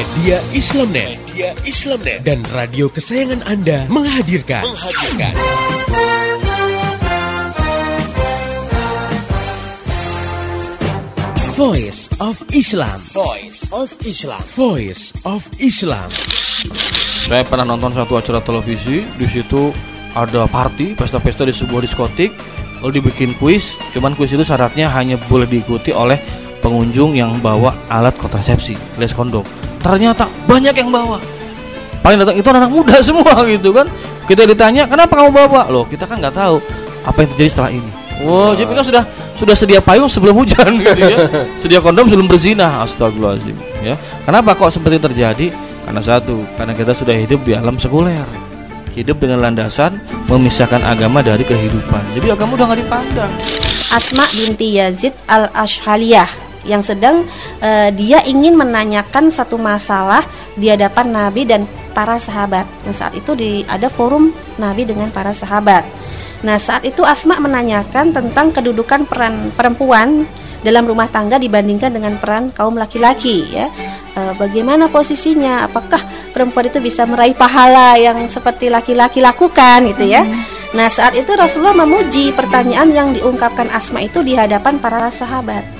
Media Islamnet, Media Islamnet dan radio kesayangan Anda menghadirkan menghadirkan Voice of Islam. Voice of Islam. Voice of Islam. Saya pernah nonton satu acara televisi, di situ ada party, pesta-pesta di sebuah diskotik, lalu dibikin kuis. Cuman kuis itu syaratnya hanya boleh diikuti oleh pengunjung yang bawa alat kontrasepsi, alias kondom. Ternyata banyak yang bawa. Paling datang itu anak muda semua gitu kan. Kita ditanya, "Kenapa kamu bawa?" Loh, kita kan nggak tahu apa yang terjadi setelah ini. Wow, jadi kan sudah sudah sedia payung sebelum hujan gitu ya. Sedia kondom sebelum berzina. Astagfirullahaladzim ya. Kenapa kok seperti terjadi? Karena satu, karena kita sudah hidup di alam sekuler. Hidup dengan landasan memisahkan agama dari kehidupan. Jadi agama udah nggak dipandang. Asma binti Yazid al Ashhaliyah yang sedang uh, dia ingin menanyakan satu masalah di hadapan Nabi dan para sahabat. Dan saat itu di ada forum Nabi dengan para sahabat. Nah, saat itu Asma menanyakan tentang kedudukan peran perempuan dalam rumah tangga dibandingkan dengan peran kaum laki-laki ya. E, bagaimana posisinya? Apakah perempuan itu bisa meraih pahala yang seperti laki-laki lakukan gitu ya? Hmm. Nah, saat itu Rasulullah memuji pertanyaan yang diungkapkan Asma itu di hadapan para sahabat.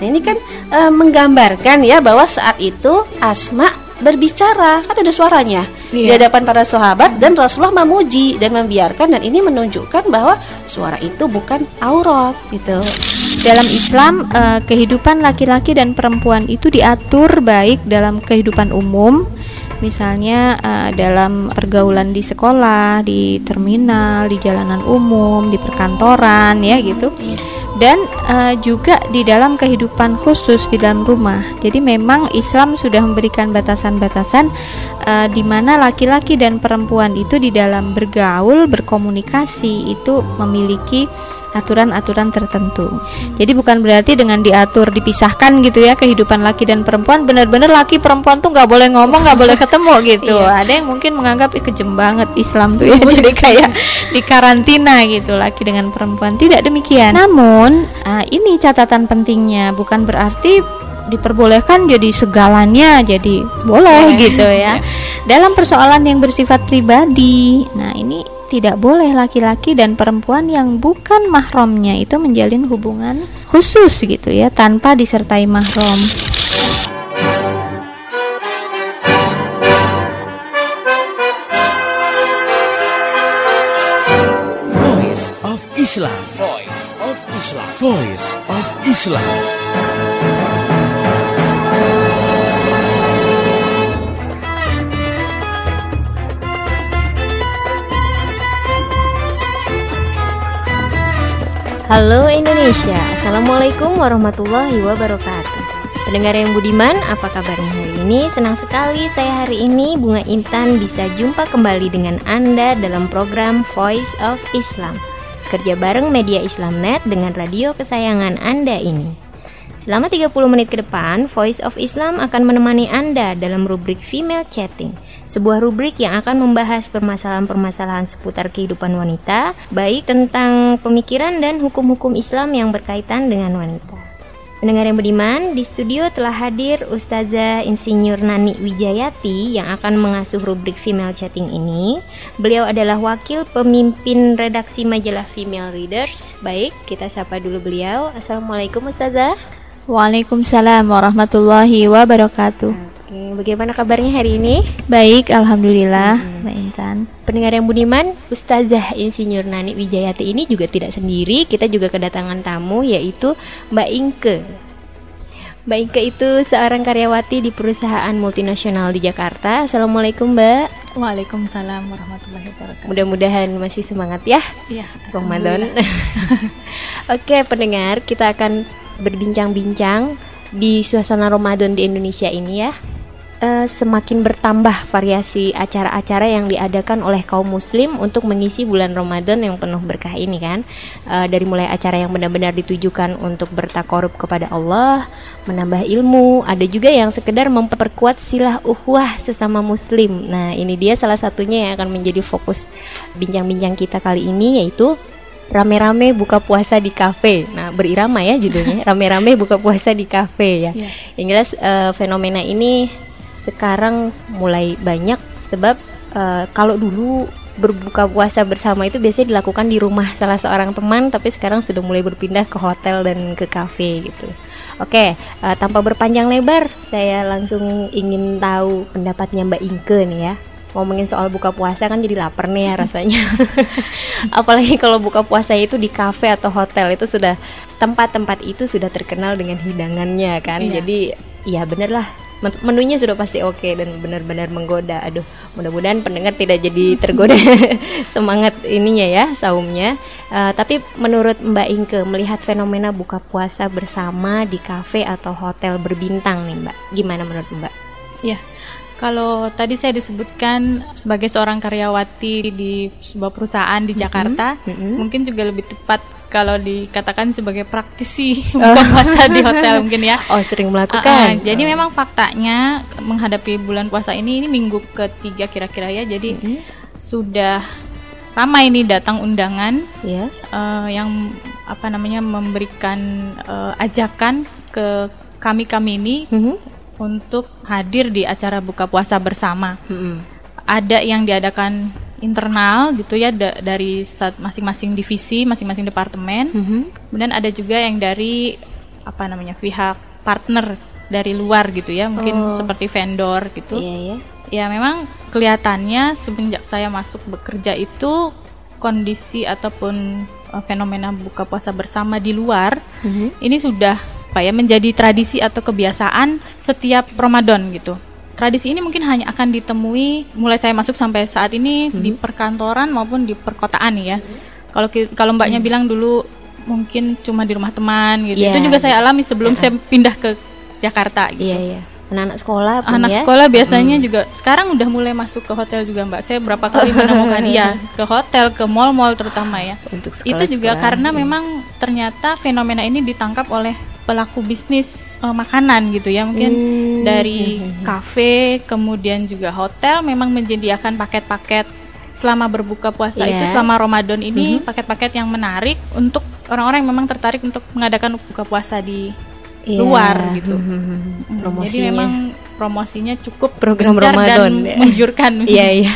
Nah, ini kan e, menggambarkan ya bahwa saat itu Asma berbicara, kan ada suaranya iya. di hadapan para sahabat dan Rasulullah memuji dan membiarkan dan ini menunjukkan bahwa suara itu bukan aurat gitu. Dalam Islam eh, kehidupan laki-laki dan perempuan itu diatur baik dalam kehidupan umum misalnya uh, dalam pergaulan di sekolah, di terminal, di jalanan umum, di perkantoran ya gitu. Dan uh, juga di dalam kehidupan khusus di dalam rumah. Jadi memang Islam sudah memberikan batasan-batasan uh, di mana laki-laki dan perempuan itu di dalam bergaul, berkomunikasi itu memiliki aturan-aturan tertentu. Jadi bukan berarti dengan diatur dipisahkan gitu ya kehidupan laki dan perempuan benar-benar laki perempuan tuh nggak boleh ngomong nggak boleh ketemu gitu. iya. Ada yang mungkin menganggap Ih, kejem banget Islam tuh ya jadi kayak di karantina gitu laki dengan perempuan tidak demikian. Namun uh, ini catatan pentingnya bukan berarti diperbolehkan jadi segalanya jadi boleh gitu ya. Dalam persoalan yang bersifat pribadi. Nah, ini tidak boleh laki-laki dan perempuan yang bukan mahramnya itu menjalin hubungan khusus gitu ya tanpa disertai mahram. Voice of Islam. Voice of Islam. Voice of Islam. Halo Indonesia, Assalamualaikum warahmatullahi wabarakatuh. Pendengar yang budiman, apa kabarnya hari ini? Senang sekali saya hari ini, Bunga Intan, bisa jumpa kembali dengan Anda dalam program Voice of Islam. Kerja bareng media Islamnet dengan radio kesayangan Anda ini Selama 30 menit ke depan, Voice of Islam akan menemani Anda dalam rubrik Female Chatting, sebuah rubrik yang akan membahas permasalahan-permasalahan seputar kehidupan wanita, baik tentang pemikiran dan hukum-hukum Islam yang berkaitan dengan wanita. Pendengar yang beriman, di studio telah hadir Ustazah Insinyur Nani Wijayati yang akan mengasuh rubrik Female Chatting ini. Beliau adalah wakil pemimpin redaksi majalah Female Readers. Baik, kita sapa dulu beliau. Assalamualaikum Ustazah. Waalaikumsalam warahmatullahi wabarakatuh. Oke, bagaimana kabarnya hari ini? Baik, alhamdulillah, hmm. Mbak Intan. Pendengar yang budiman, Ustazah Insinyur Nani Wijayati ini juga tidak sendiri. Kita juga kedatangan tamu yaitu Mbak Inke. Mbak Inke itu seorang karyawati di perusahaan multinasional di Jakarta. Assalamualaikum Mbak. Waalaikumsalam warahmatullahi wabarakatuh. Mudah-mudahan masih semangat ya. Iya. Ramadan. Oke, pendengar, kita akan berbincang-bincang di suasana Ramadan di Indonesia ini ya uh, semakin bertambah variasi acara-acara yang diadakan oleh kaum muslim untuk mengisi bulan Ramadan yang penuh berkah ini kan uh, dari mulai acara yang benar-benar ditujukan untuk bertakorup kepada Allah menambah ilmu ada juga yang sekedar memperkuat silah uhwah sesama muslim nah ini dia salah satunya yang akan menjadi fokus bincang-bincang kita kali ini yaitu rame-rame buka puasa di kafe. Nah, berirama ya judulnya. Rame-rame buka puasa di kafe ya. Yeah. Yang jelas uh, fenomena ini sekarang mulai banyak sebab uh, kalau dulu berbuka puasa bersama itu biasanya dilakukan di rumah salah seorang teman tapi sekarang sudah mulai berpindah ke hotel dan ke kafe gitu. Oke, uh, tanpa berpanjang lebar, saya langsung ingin tahu pendapatnya Mbak Inke nih ya. Ngomongin soal buka puasa kan jadi lapar nih ya rasanya. Apalagi kalau buka puasa itu di kafe atau hotel itu sudah tempat-tempat itu sudah terkenal dengan hidangannya kan. Iya. Jadi ya bener lah menunya sudah pasti oke okay dan benar-benar menggoda. Aduh, mudah-mudahan pendengar tidak jadi tergoda semangat ininya ya saumnya. Uh, tapi menurut Mbak Inke melihat fenomena buka puasa bersama di kafe atau hotel berbintang nih Mbak, gimana menurut Mbak? Ya, kalau tadi saya disebutkan sebagai seorang karyawati di sebuah perusahaan di Jakarta, mm -hmm. mungkin juga lebih tepat kalau dikatakan sebagai praktisi buka puasa di hotel mungkin ya. Oh, sering melakukan. Uh, uh, jadi memang faktanya menghadapi bulan puasa ini ini minggu ketiga kira-kira ya. Jadi mm -hmm. sudah ramai ini datang undangan yeah. Ya. uh, yang apa namanya memberikan uh, ajakan ke kami-kami ini mm -hmm. untuk hadir di acara buka puasa bersama. Mm -hmm. Ada yang diadakan internal gitu ya da dari masing-masing divisi, masing-masing departemen. Mm -hmm. Kemudian ada juga yang dari apa namanya pihak partner dari luar gitu ya, mungkin oh. seperti vendor gitu. Iya, iya. Ya memang kelihatannya semenjak saya masuk bekerja itu kondisi ataupun uh, fenomena buka puasa bersama di luar mm -hmm. ini sudah apa ya menjadi tradisi atau kebiasaan setiap Ramadan gitu tradisi ini mungkin hanya akan ditemui mulai saya masuk sampai saat ini hmm. di perkantoran maupun di perkotaan ya. Kalau hmm. kalau mbaknya hmm. bilang dulu mungkin cuma di rumah teman gitu. Yeah. Itu juga saya alami sebelum yeah. saya pindah ke Jakarta gitu. Iya, yeah, iya. Yeah. Anak-anak sekolah pun Anak ya? sekolah biasanya hmm. juga sekarang udah mulai masuk ke hotel juga Mbak. Saya berapa kali menemukan dia ke hotel, ke mall-mall terutama ya. Untuk sekolah, Itu juga sekolah, karena ya. memang ternyata fenomena ini ditangkap oleh pelaku bisnis uh, makanan gitu ya mungkin hmm. dari kafe kemudian juga hotel memang menyediakan paket-paket selama berbuka puasa yeah. itu selama Ramadan ini mm-hmm. paket-paket yang menarik untuk orang-orang yang memang tertarik untuk mengadakan buka puasa di yeah. luar gitu. Mm-hmm. Jadi memang promosinya cukup program Ramadan dan ya. menggiurkan. Iya iya.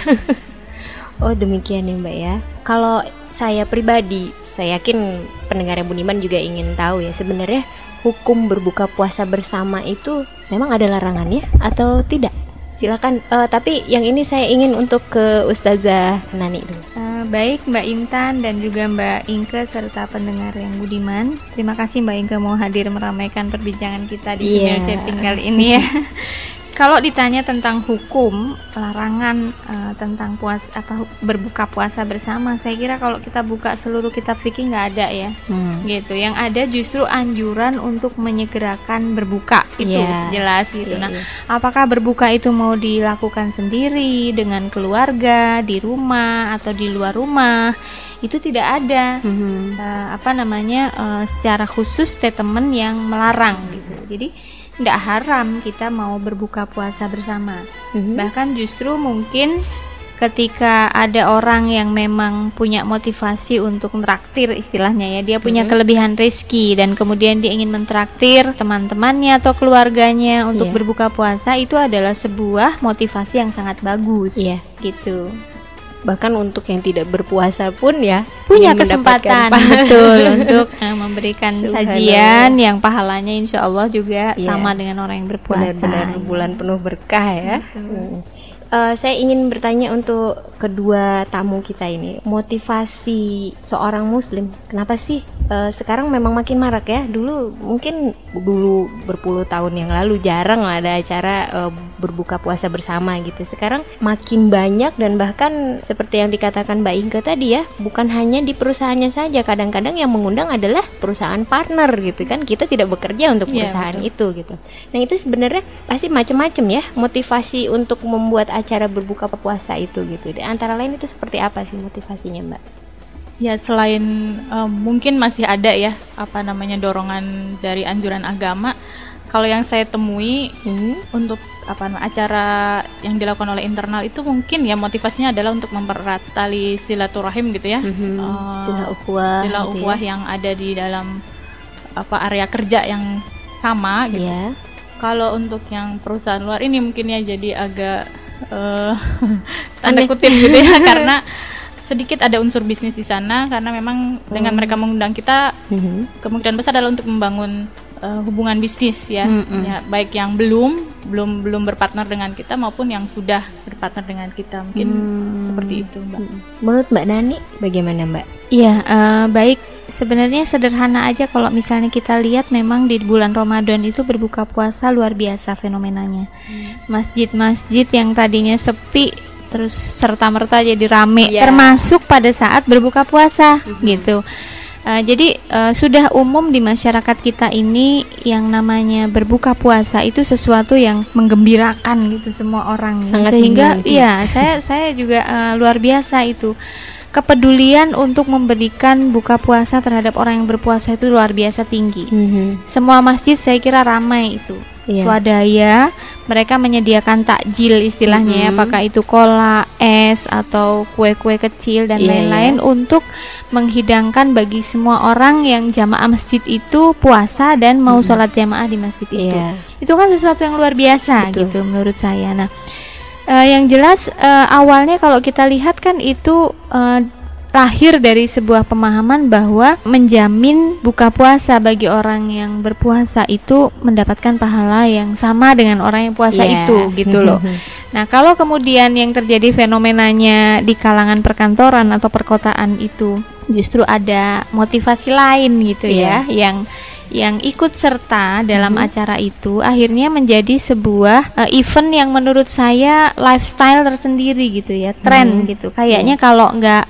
oh demikian ya Mbak ya. Kalau saya pribadi, saya yakin pendengar Buniman juga ingin tahu ya sebenarnya hukum berbuka puasa bersama itu memang ada larangannya atau tidak? Silakan. Uh, tapi yang ini saya ingin untuk ke Ustazah Nani dulu. Uh, baik Mbak Intan dan juga Mbak Inke serta pendengar yang budiman. Terima kasih Mbak Inke mau hadir meramaikan perbincangan kita di yeah. Iya. tinggal ini ya. Kalau ditanya tentang hukum larangan uh, tentang puas apa berbuka puasa bersama, saya kira kalau kita buka seluruh kitab fikih nggak ada ya, hmm. gitu. Yang ada justru anjuran untuk menyegerakan berbuka itu yeah. jelas gitu. Yeah, nah, yeah. apakah berbuka itu mau dilakukan sendiri dengan keluarga di rumah atau di luar rumah? Itu tidak ada hmm. uh, apa namanya uh, secara khusus statement yang melarang gitu. Jadi tidak haram kita mau berbuka puasa bersama. Mm-hmm. Bahkan justru mungkin ketika ada orang yang memang punya motivasi untuk mentraktir istilahnya ya, dia punya mm-hmm. kelebihan rezeki dan kemudian dia ingin mentraktir teman-temannya atau keluarganya untuk yeah. berbuka puasa itu adalah sebuah motivasi yang sangat bagus. Yeah. gitu bahkan untuk yang tidak berpuasa pun ya punya kesempatan. betul untuk uh, memberikan sajian yang pahalanya insya Allah juga yeah. sama dengan orang yang berpuasa. Benar-benar bulan penuh berkah ya. Uh, saya ingin bertanya untuk kedua tamu kita ini motivasi seorang muslim kenapa sih uh, sekarang memang makin marak ya. Dulu mungkin dulu berpuluh tahun yang lalu jarang lah ada acara uh, berbuka puasa bersama gitu. Sekarang makin banyak dan bahkan seperti yang dikatakan Mbak Inke tadi ya, bukan hanya di perusahaannya saja. Kadang-kadang yang mengundang adalah perusahaan partner gitu kan. Kita tidak bekerja untuk iya, perusahaan yeah, itu gitu. Nah, itu sebenarnya pasti macam-macam ya motivasi untuk membuat acara berbuka puasa itu gitu. Antara lain itu seperti apa sih motivasinya, Mbak? Ya selain um, mungkin masih ada ya apa namanya dorongan dari anjuran agama. Kalau yang saya temui hmm. untuk apa acara yang dilakukan oleh internal itu mungkin ya motivasinya adalah untuk mempererat tali silaturahim gitu ya. Hmm. Uh, sila ukhuwah. Sila ukhuwah gitu ya. yang ada di dalam apa area kerja yang sama gitu. Yeah. Kalau untuk yang perusahaan luar ini mungkin ya jadi agak uh, tanda kutip gitu ya karena sedikit ada unsur bisnis di sana karena memang oh. dengan mereka mengundang kita mm-hmm. kemungkinan besar adalah untuk membangun uh, hubungan bisnis ya, mm-hmm. ya baik yang belum belum belum berpartner dengan kita maupun yang sudah berpartner dengan kita mungkin mm. seperti itu mbak. Menurut mbak Nani bagaimana mbak? Iya uh, baik sebenarnya sederhana aja kalau misalnya kita lihat memang di bulan Ramadan itu berbuka puasa luar biasa fenomenanya. Hmm. Masjid-masjid yang tadinya sepi terus serta merta jadi rame yeah. termasuk pada saat berbuka puasa mm-hmm. gitu. Uh, jadi uh, sudah umum di masyarakat kita ini yang namanya berbuka puasa itu sesuatu yang menggembirakan gitu semua orang Sangat sehingga iya saya saya juga uh, luar biasa itu kepedulian untuk memberikan buka puasa terhadap orang yang berpuasa itu luar biasa tinggi. Mm-hmm. Semua masjid saya kira ramai itu yeah. swadaya mereka menyediakan takjil istilahnya mm -hmm. ya apakah itu cola es atau kue-kue kecil dan iya, lain-lain yeah, yeah. untuk menghidangkan bagi semua orang yang jamaah masjid itu puasa dan mau mm -hmm. sholat jamaah di masjid itu yeah. itu kan sesuatu yang luar biasa Betul. gitu menurut saya nah uh, yang jelas uh, awalnya kalau kita lihat kan itu uh, lahir dari sebuah pemahaman bahwa menjamin buka puasa bagi orang yang berpuasa itu mendapatkan pahala yang sama dengan orang yang puasa yeah. itu gitu loh. nah, kalau kemudian yang terjadi fenomenanya di kalangan perkantoran atau perkotaan itu justru ada motivasi lain gitu yeah. ya yang yang ikut serta dalam mm -hmm. acara itu akhirnya menjadi sebuah uh, event yang menurut saya lifestyle tersendiri gitu ya tren mm -hmm. gitu kayaknya mm -hmm. kalau nggak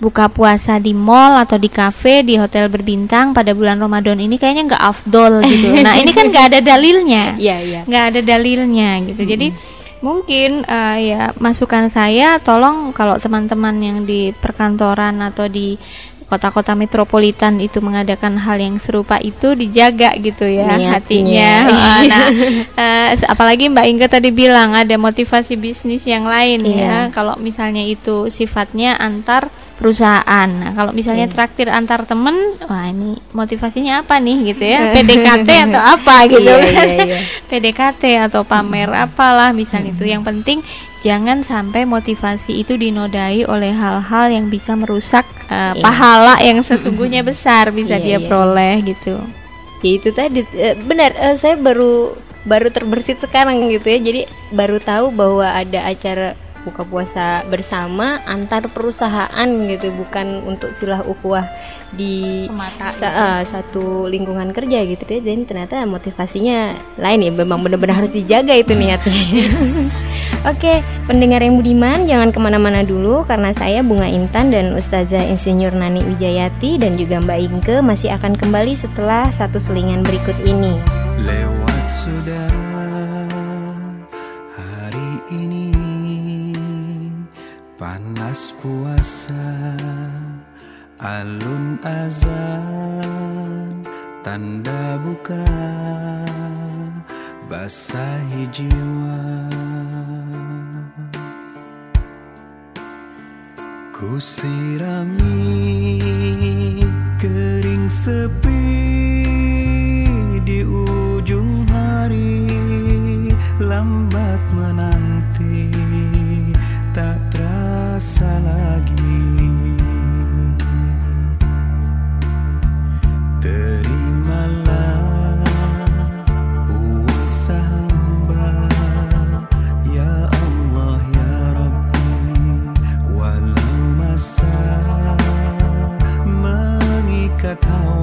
buka puasa di mall atau di kafe di hotel berbintang pada bulan Ramadan ini kayaknya nggak afdol gitu. Nah ini kan nggak ada dalilnya, Iya iya. nggak ada dalilnya gitu. Hmm. Jadi mungkin uh, ya masukan saya tolong kalau teman-teman yang di perkantoran atau di kota-kota metropolitan itu mengadakan hal yang serupa itu dijaga gitu ya Niatnya. hatinya. nah, uh, apalagi Mbak Inga tadi bilang ada motivasi bisnis yang lain iya. ya. Kalau misalnya itu sifatnya antar perusahaan. Nah, kalau misalnya yeah. traktir antar temen, wah ini motivasinya apa nih gitu ya? PDKT atau apa gitu yeah, kan? Yeah, yeah. PDKT atau pamer apalah misalnya itu. Yang penting jangan sampai motivasi itu dinodai oleh hal-hal yang bisa merusak uh, yeah. pahala yang sesungguhnya besar bisa yeah, dia yeah. peroleh gitu. Ya itu tadi uh, benar uh, saya baru baru terbersit sekarang gitu ya. Jadi baru tahu bahwa ada acara buka puasa bersama antar perusahaan gitu bukan untuk silah ukhuwah di sa gitu. uh, satu lingkungan kerja gitu ya dan ternyata motivasinya lain ya memang benar-benar harus dijaga itu niatnya Oke, pendengar yang budiman, jangan ke mana-mana dulu karena saya Bunga Intan dan Ustazah Insinyur Nani Wijayati dan juga Mbak Inke masih akan kembali setelah satu selingan berikut ini. Lewat sudah panas puasa alun azan tanda buka basahi jiwa. Ku sirami kering sepi di ujung hari Lambat menanti the cow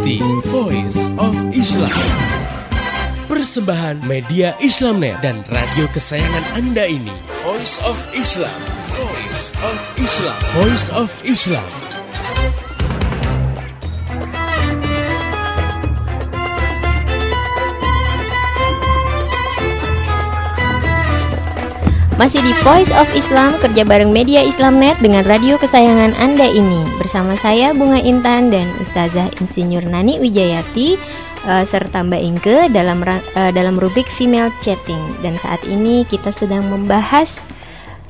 ikuti Voice of Islam. Persembahan media Islamnet dan radio kesayangan Anda ini. Voice of Islam. Voice of Islam. Voice of Islam. Masih di Voice of Islam kerja bareng media Islamnet dengan radio kesayangan Anda ini. Bersama saya Bunga Intan dan Ustazah Insinyur Nani Wijayati uh, Serta Mbak Inke dalam, uh, dalam rubrik Female Chatting. Dan saat ini kita sedang membahas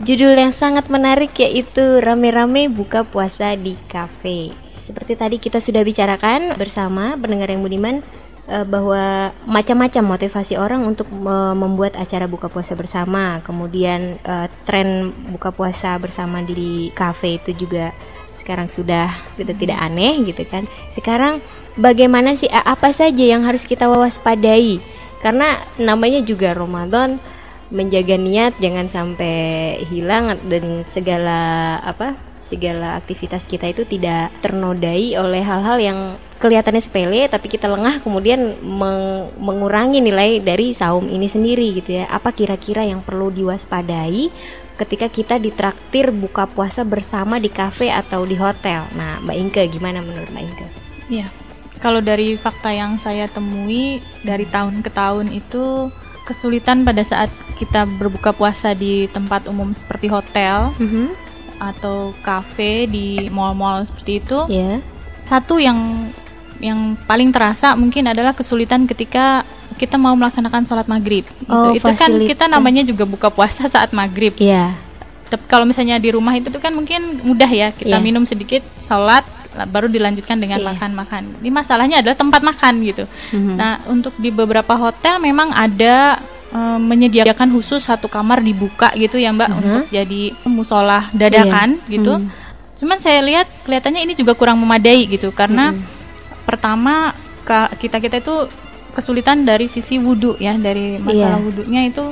judul yang sangat menarik yaitu Rame-rame buka puasa di kafe. Seperti tadi kita sudah bicarakan bersama pendengar yang budiman uh, bahwa macam-macam motivasi orang untuk uh, membuat acara buka puasa bersama. Kemudian uh, tren buka puasa bersama di kafe itu juga sekarang sudah sudah tidak hmm. aneh gitu kan. Sekarang bagaimana sih apa saja yang harus kita waspadai? Karena namanya juga Ramadan menjaga niat jangan sampai hilang dan segala apa segala aktivitas kita itu tidak ternodai oleh hal-hal yang kelihatannya sepele tapi kita lengah kemudian meng mengurangi nilai dari saum ini sendiri gitu ya. Apa kira-kira yang perlu diwaspadai ketika kita ditraktir buka puasa bersama di kafe atau di hotel? Nah, Mbak Inke gimana menurut Mbak Inke? Iya. Kalau dari fakta yang saya temui dari tahun ke tahun itu kesulitan pada saat kita berbuka puasa di tempat umum seperti hotel. Mm -hmm atau kafe di mall-mall seperti itu, yeah. satu yang yang paling terasa mungkin adalah kesulitan ketika kita mau melaksanakan sholat maghrib. Gitu. Oh, itu kan kita namanya juga buka puasa saat maghrib. Iya. Yeah. Tapi kalau misalnya di rumah itu tuh kan mungkin mudah ya kita yeah. minum sedikit, sholat, baru dilanjutkan dengan iya. makan-makan. Yeah. Ini masalahnya adalah tempat makan gitu. Mm -hmm. Nah untuk di beberapa hotel memang ada um, menyediakan khusus satu kamar dibuka gitu ya Mbak -huh. untuk jadi musola dadakan yeah. gitu. Hmm. Cuman saya lihat kelihatannya ini juga kurang memadai gitu karena hmm. Pertama kita kita itu kesulitan dari sisi wudhu ya dari masalah yeah. wudhunya itu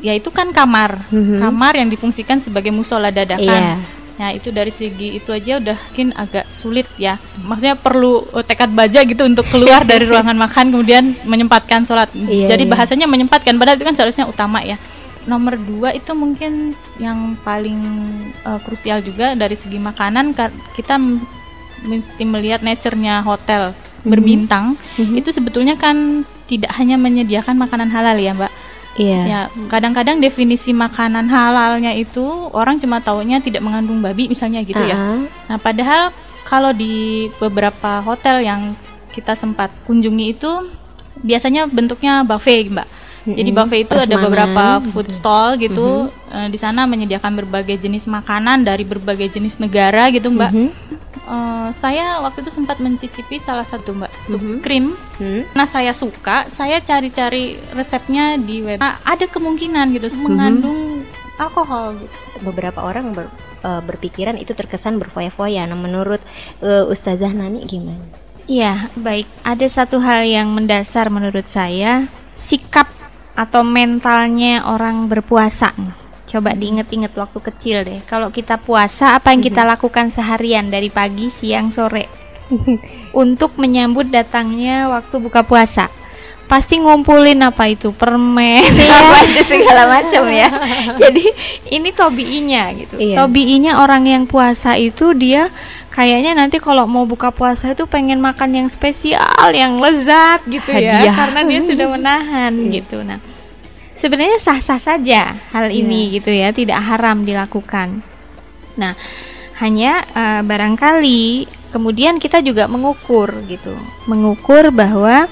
ya itu kan kamar -hmm. kamar yang difungsikan sebagai musola dadakan. Yeah Nah itu dari segi itu aja udah mungkin agak sulit ya. Maksudnya perlu uh, tekad baja gitu untuk keluar dari ruangan makan kemudian menyempatkan sholat. Iya, Jadi iya. bahasanya menyempatkan padahal itu kan seharusnya utama ya. Nomor dua itu mungkin yang paling uh, krusial juga dari segi makanan kita mesti melihat nature-nya hotel mm-hmm. berbintang mm-hmm. itu sebetulnya kan tidak hanya menyediakan makanan halal ya mbak Iya. Ya, kadang-kadang definisi makanan halalnya itu orang cuma taunya tidak mengandung babi misalnya gitu uh -huh. ya. Nah, padahal kalau di beberapa hotel yang kita sempat kunjungi itu biasanya bentuknya buffet, Mbak. Mm-hmm. Jadi buffet itu ada beberapa food stall gitu. Mm-hmm. di sana menyediakan berbagai jenis makanan dari berbagai jenis negara gitu, Mbak. Mm-hmm. Uh, saya waktu itu sempat mencicipi salah satu mbak sup mm -hmm. krim. Mm. Nah saya suka, saya cari-cari resepnya di web. Nah, ada kemungkinan gitu mm -hmm. mengandung alkohol. Gitu. Beberapa orang ber, uh, berpikiran itu terkesan berfoya-foya. Nah menurut uh, Ustazah Nani gimana? Iya baik. Ada satu hal yang mendasar menurut saya sikap atau mentalnya orang berpuasa. Coba diinget-inget waktu kecil deh. Kalau kita puasa, apa yang kita mhm. lakukan seharian dari pagi, siang, sore untuk menyambut datangnya waktu buka puasa? Pasti ngumpulin apa itu permen, iya. apa itu segala macam ya. Jadi ini tobiinya gitu. Iya. Tobiinya orang yang puasa itu dia kayaknya nanti kalau mau buka puasa itu pengen makan yang spesial, yang lezat gitu ya, Hadiah. ya, karena dia sudah menahan gitu. Nah sebenarnya sah-sah saja hal iya. ini yeah. gitu ya, tidak haram dilakukan. Nah, hanya uh, barangkali kemudian kita juga mengukur gitu, mengukur bahwa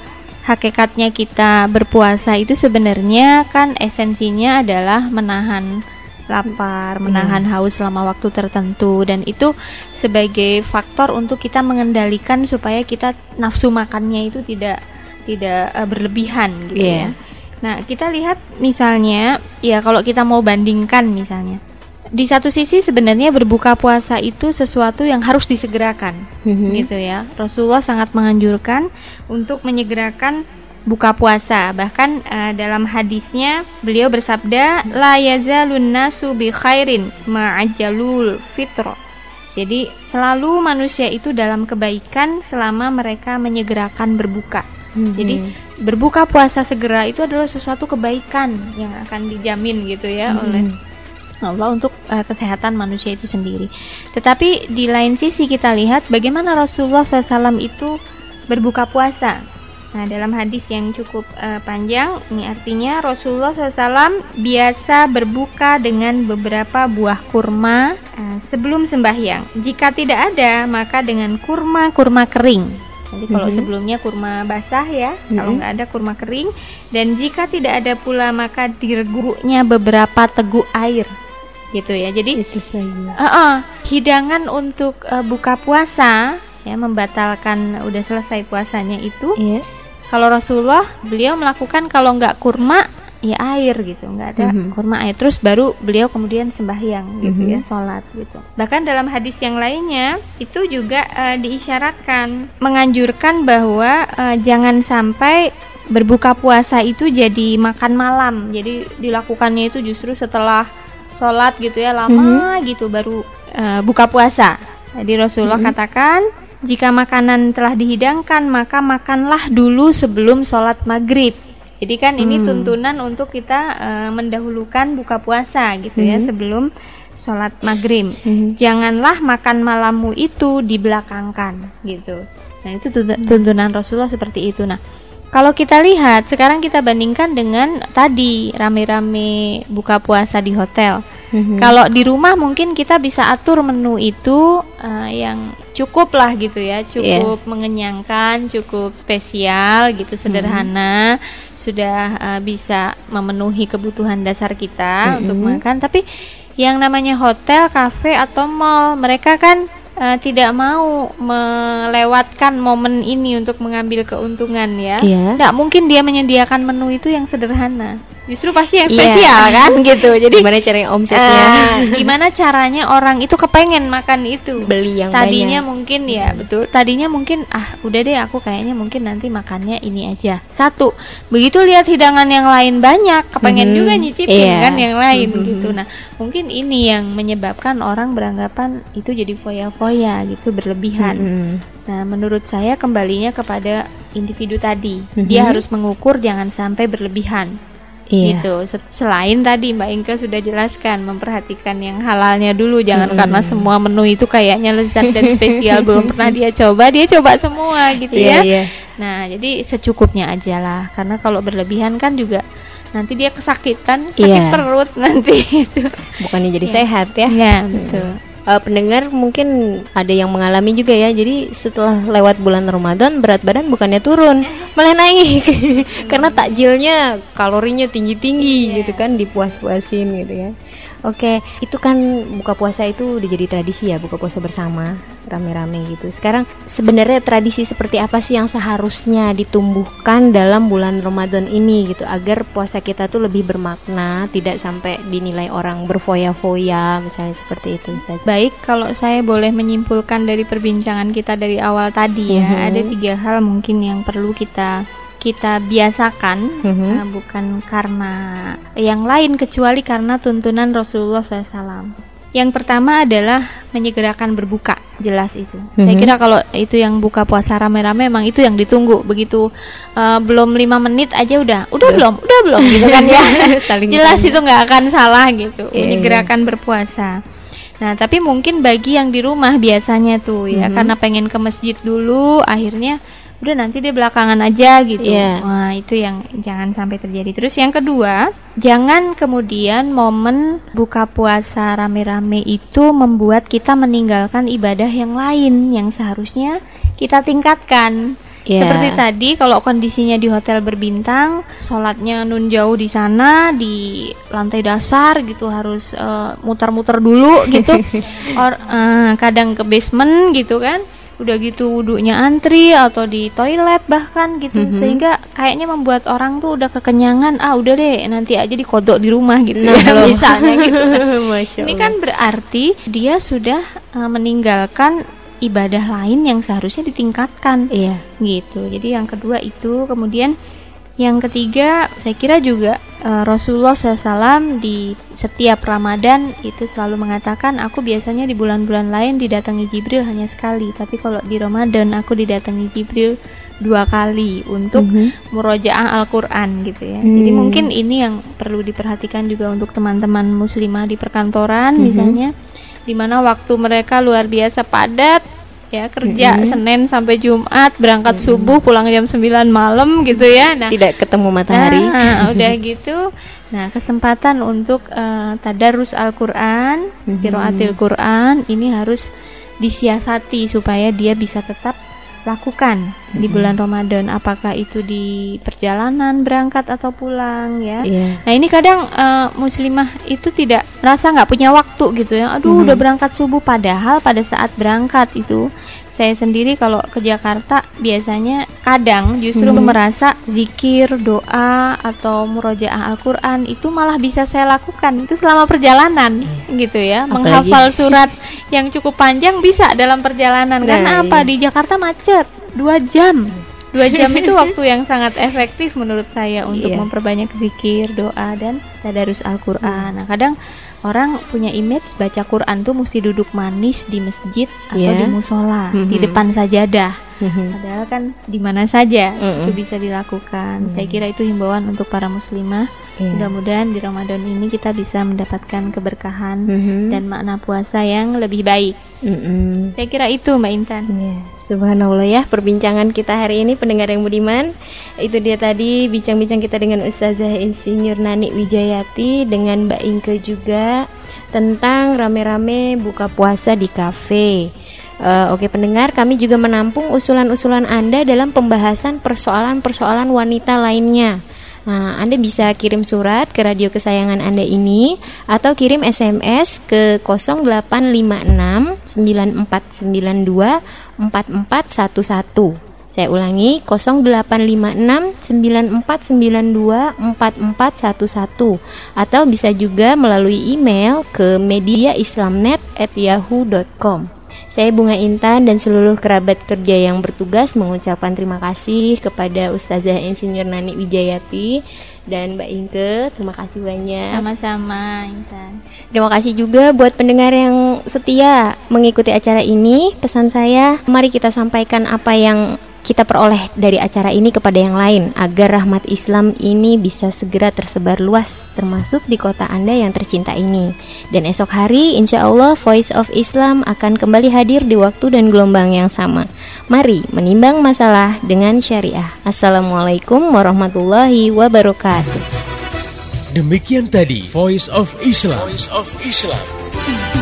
hakikatnya kita berpuasa itu sebenarnya kan esensinya adalah menahan lapar, iya. menahan haus selama waktu tertentu dan itu sebagai faktor untuk kita mengendalikan supaya kita nafsu makannya itu tidak tidak uh, berlebihan gitu yeah. ya. Nah, kita lihat misalnya ya kalau kita mau bandingkan misalnya di satu sisi sebenarnya berbuka puasa itu sesuatu yang harus disegerakan mm-hmm. gitu ya. Rasulullah sangat menganjurkan untuk menyegerakan buka puasa. Bahkan uh, dalam hadisnya beliau bersabda la yazalun nasu bi khairin ma'ajalul fitro. Jadi selalu manusia itu dalam kebaikan selama mereka menyegerakan berbuka. Hmm. Jadi berbuka puasa segera itu adalah sesuatu kebaikan yang akan dijamin gitu ya hmm. oleh Allah untuk uh, kesehatan manusia itu sendiri. Tetapi di lain sisi kita lihat bagaimana Rasulullah SAW itu berbuka puasa. Nah, dalam hadis yang cukup uh, panjang, ini artinya Rasulullah SAW biasa berbuka dengan beberapa buah kurma uh, sebelum sembahyang. Jika tidak ada, maka dengan kurma-kurma kering. Jadi kalau mm -hmm. sebelumnya kurma basah ya, mm -hmm. kalau nggak ada kurma kering. Dan jika tidak ada pula, maka direguknya beberapa teguk air gitu ya. Jadi itu saja. Uh -uh, hidangan untuk uh, buka puasa ya membatalkan udah selesai puasanya itu. Yeah kalau Rasulullah beliau melakukan kalau nggak kurma ya air gitu nggak ada mm -hmm. kurma air terus baru beliau kemudian sembahyang gitu mm -hmm. ya sholat gitu bahkan dalam hadis yang lainnya itu juga uh, diisyaratkan menganjurkan bahwa uh, jangan sampai berbuka puasa itu jadi makan malam jadi dilakukannya itu justru setelah sholat gitu ya lama mm -hmm. gitu baru uh, buka puasa jadi Rasulullah mm -hmm. katakan jika makanan telah dihidangkan, maka makanlah dulu sebelum sholat maghrib. Jadi kan hmm. ini tuntunan untuk kita uh, mendahulukan buka puasa gitu ya, hmm. ya sebelum sholat maghrib. Hmm. Janganlah makan malammu itu dibelakangkan gitu. Nah itu hmm. tuntunan Rasulullah seperti itu. Nah kalau kita lihat sekarang kita bandingkan dengan tadi rame-rame buka puasa di hotel. Mm-hmm. Kalau di rumah mungkin kita bisa atur menu itu uh, yang cukup lah gitu ya, cukup yeah. mengenyangkan, cukup spesial gitu, sederhana, mm-hmm. sudah uh, bisa memenuhi kebutuhan dasar kita mm-hmm. untuk makan. Tapi yang namanya hotel, kafe atau mall, mereka kan uh, tidak mau melewatkan momen ini untuk mengambil keuntungan ya. Yeah. Tidak mungkin dia menyediakan menu itu yang sederhana justru pasti yang iya. spesial yeah. kan gitu jadi gimana caranya omsetnya uh, gimana caranya orang itu kepengen makan itu beli yang tadinya banyak. mungkin ya hmm. betul tadinya mungkin ah udah deh aku kayaknya mungkin nanti makannya ini aja satu begitu lihat hidangan yang lain banyak kepengen hmm. juga nyicipin yeah. kan yang lain hmm. gitu nah mungkin ini yang menyebabkan orang beranggapan itu jadi foya-foya gitu berlebihan hmm. Nah, menurut saya kembalinya kepada individu tadi. Mm -hmm. Dia harus mengukur jangan sampai berlebihan iya. gitu. Selain tadi Mbak Inka sudah jelaskan memperhatikan yang halalnya dulu, jangan mm. karena semua menu itu kayaknya lezat dan spesial belum pernah dia coba, dia coba semua gitu yeah, ya. Yeah. Nah, jadi secukupnya aja lah, karena kalau berlebihan kan juga nanti dia kesakitan, sakit yeah. perut nanti itu. Bukannya jadi yeah. sehat ya? Iya, betul uh, pendengar mungkin ada yang mengalami juga ya. Jadi setelah lewat bulan Ramadan berat badan bukannya turun, malah naik. Karena takjilnya kalorinya tinggi-tinggi yeah. gitu kan dipuas-puasin gitu kan. Oke, itu kan buka puasa itu udah jadi tradisi ya, buka puasa bersama, rame-rame gitu. Sekarang sebenarnya tradisi seperti apa sih yang seharusnya ditumbuhkan dalam bulan Ramadan ini gitu agar puasa kita tuh lebih bermakna, tidak sampai dinilai orang berfoya-foya misalnya seperti itu. Baik, kalau saya boleh menyimpulkan dari perbincangan kita dari awal tadi ya, mm -hmm. ada tiga hal mungkin yang perlu kita kita biasakan mm-hmm. uh, bukan karena yang lain kecuali karena tuntunan Rasulullah SAW. Yang pertama adalah menyegerakan berbuka, jelas itu. Mm-hmm. Saya kira kalau itu yang buka puasa rame-rame memang itu yang ditunggu. Begitu uh, belum lima menit aja udah, udah Duh. belum, udah belum gitu kan ya. jelas itu nggak akan salah gitu. Yeah, menyegerakan yeah. berpuasa. Nah, tapi mungkin bagi yang di rumah biasanya tuh ya, mm-hmm. karena pengen ke masjid dulu, akhirnya udah nanti dia belakangan aja gitu. Yeah. Wah, itu yang jangan sampai terjadi. Terus yang kedua, jangan kemudian momen buka puasa rame-rame itu membuat kita meninggalkan ibadah yang lain yang seharusnya kita tingkatkan. Yeah. Seperti tadi kalau kondisinya di hotel berbintang, sholatnya nun jauh di sana di lantai dasar gitu harus eh, muter-muter uh, dulu gitu. Or uh, kadang ke basement gitu kan udah gitu wudhunya antri atau di toilet bahkan gitu. Mm-hmm. sehingga kayaknya membuat orang tuh udah kekenyangan ah udah deh nanti aja dikodok di rumah gitu nah, ya, misalnya gitu. Ini kan berarti dia sudah uh, meninggalkan ibadah lain yang seharusnya ditingkatkan. Iya. Gitu. Jadi yang kedua itu kemudian Yang ketiga, saya kira juga uh, Rasulullah SAW di setiap Ramadan itu selalu mengatakan, aku biasanya di bulan-bulan lain didatangi Jibril hanya sekali, tapi kalau di Ramadan aku didatangi Jibril dua kali untuk mm -hmm. murojaah Al-Quran gitu ya. Mm. Jadi mungkin ini yang perlu diperhatikan juga untuk teman-teman muslimah di perkantoran mm -hmm. misalnya, di mana waktu mereka luar biasa padat ya kerja mm-hmm. Senin sampai Jumat berangkat mm-hmm. subuh pulang jam 9 malam gitu ya nah tidak ketemu matahari nah, udah gitu nah kesempatan untuk uh, tadarus Al-Qur'an mm-hmm. Quran ini harus disiasati supaya dia bisa tetap lakukan mm-hmm. di bulan Ramadan apakah itu di perjalanan berangkat atau pulang ya yeah. nah ini kadang uh, muslimah itu tidak rasa nggak punya waktu gitu ya aduh mm-hmm. udah berangkat subuh padahal pada saat berangkat itu saya sendiri kalau ke Jakarta biasanya kadang justru hmm. merasa zikir, doa atau murojaah Al-Qur'an itu malah bisa saya lakukan itu selama perjalanan hmm. gitu ya. Apalagi. Menghafal surat yang cukup panjang bisa dalam perjalanan. Nah, Karena iya. apa? Di Jakarta macet dua jam. Dua jam itu waktu yang sangat efektif menurut saya untuk yeah. memperbanyak zikir, doa dan tadarus Al-Qur'an. Hmm. Nah, kadang orang punya image baca Quran tuh mesti duduk manis di masjid atau yeah. di musola mm -hmm. di depan sajadah mm -hmm. padahal kan di mana saja mm -hmm. itu bisa dilakukan mm saya kira itu himbauan untuk para muslimah yeah. mudah-mudahan di Ramadan ini kita bisa mendapatkan keberkahan mm -hmm. dan makna puasa yang lebih baik mm -hmm. saya kira itu Mbak Intan yeah. Subhanallah ya perbincangan kita hari ini pendengar yang budiman itu dia tadi bincang-bincang kita dengan Ustazah Insinyur Nani Wijayati dengan Mbak Inke juga tentang rame-rame buka puasa di kafe. Uh, Oke pendengar, kami juga menampung usulan-usulan Anda dalam pembahasan persoalan-persoalan wanita lainnya. Nah, Anda bisa kirim surat ke radio kesayangan Anda ini atau kirim SMS ke 0856 9492 4411. Saya ulangi 0856 9492 4411 atau bisa juga melalui email ke mediaislamnet@yahoo.com. Saya Bunga Intan dan seluruh kerabat kerja yang bertugas mengucapkan terima kasih kepada Ustazah Insinyur Nani Wijayati dan Mbak Inke. Terima kasih banyak. Sama-sama Intan. Terima kasih juga buat pendengar yang setia mengikuti acara ini. Pesan saya, mari kita sampaikan apa yang kita peroleh dari acara ini kepada yang lain agar rahmat Islam ini bisa segera tersebar luas termasuk di kota Anda yang tercinta ini. Dan esok hari insya Allah Voice of Islam akan kembali hadir di waktu dan gelombang yang sama. Mari menimbang masalah dengan syariah. Assalamualaikum warahmatullahi wabarakatuh. Demikian tadi Voice of Islam. Voice of Islam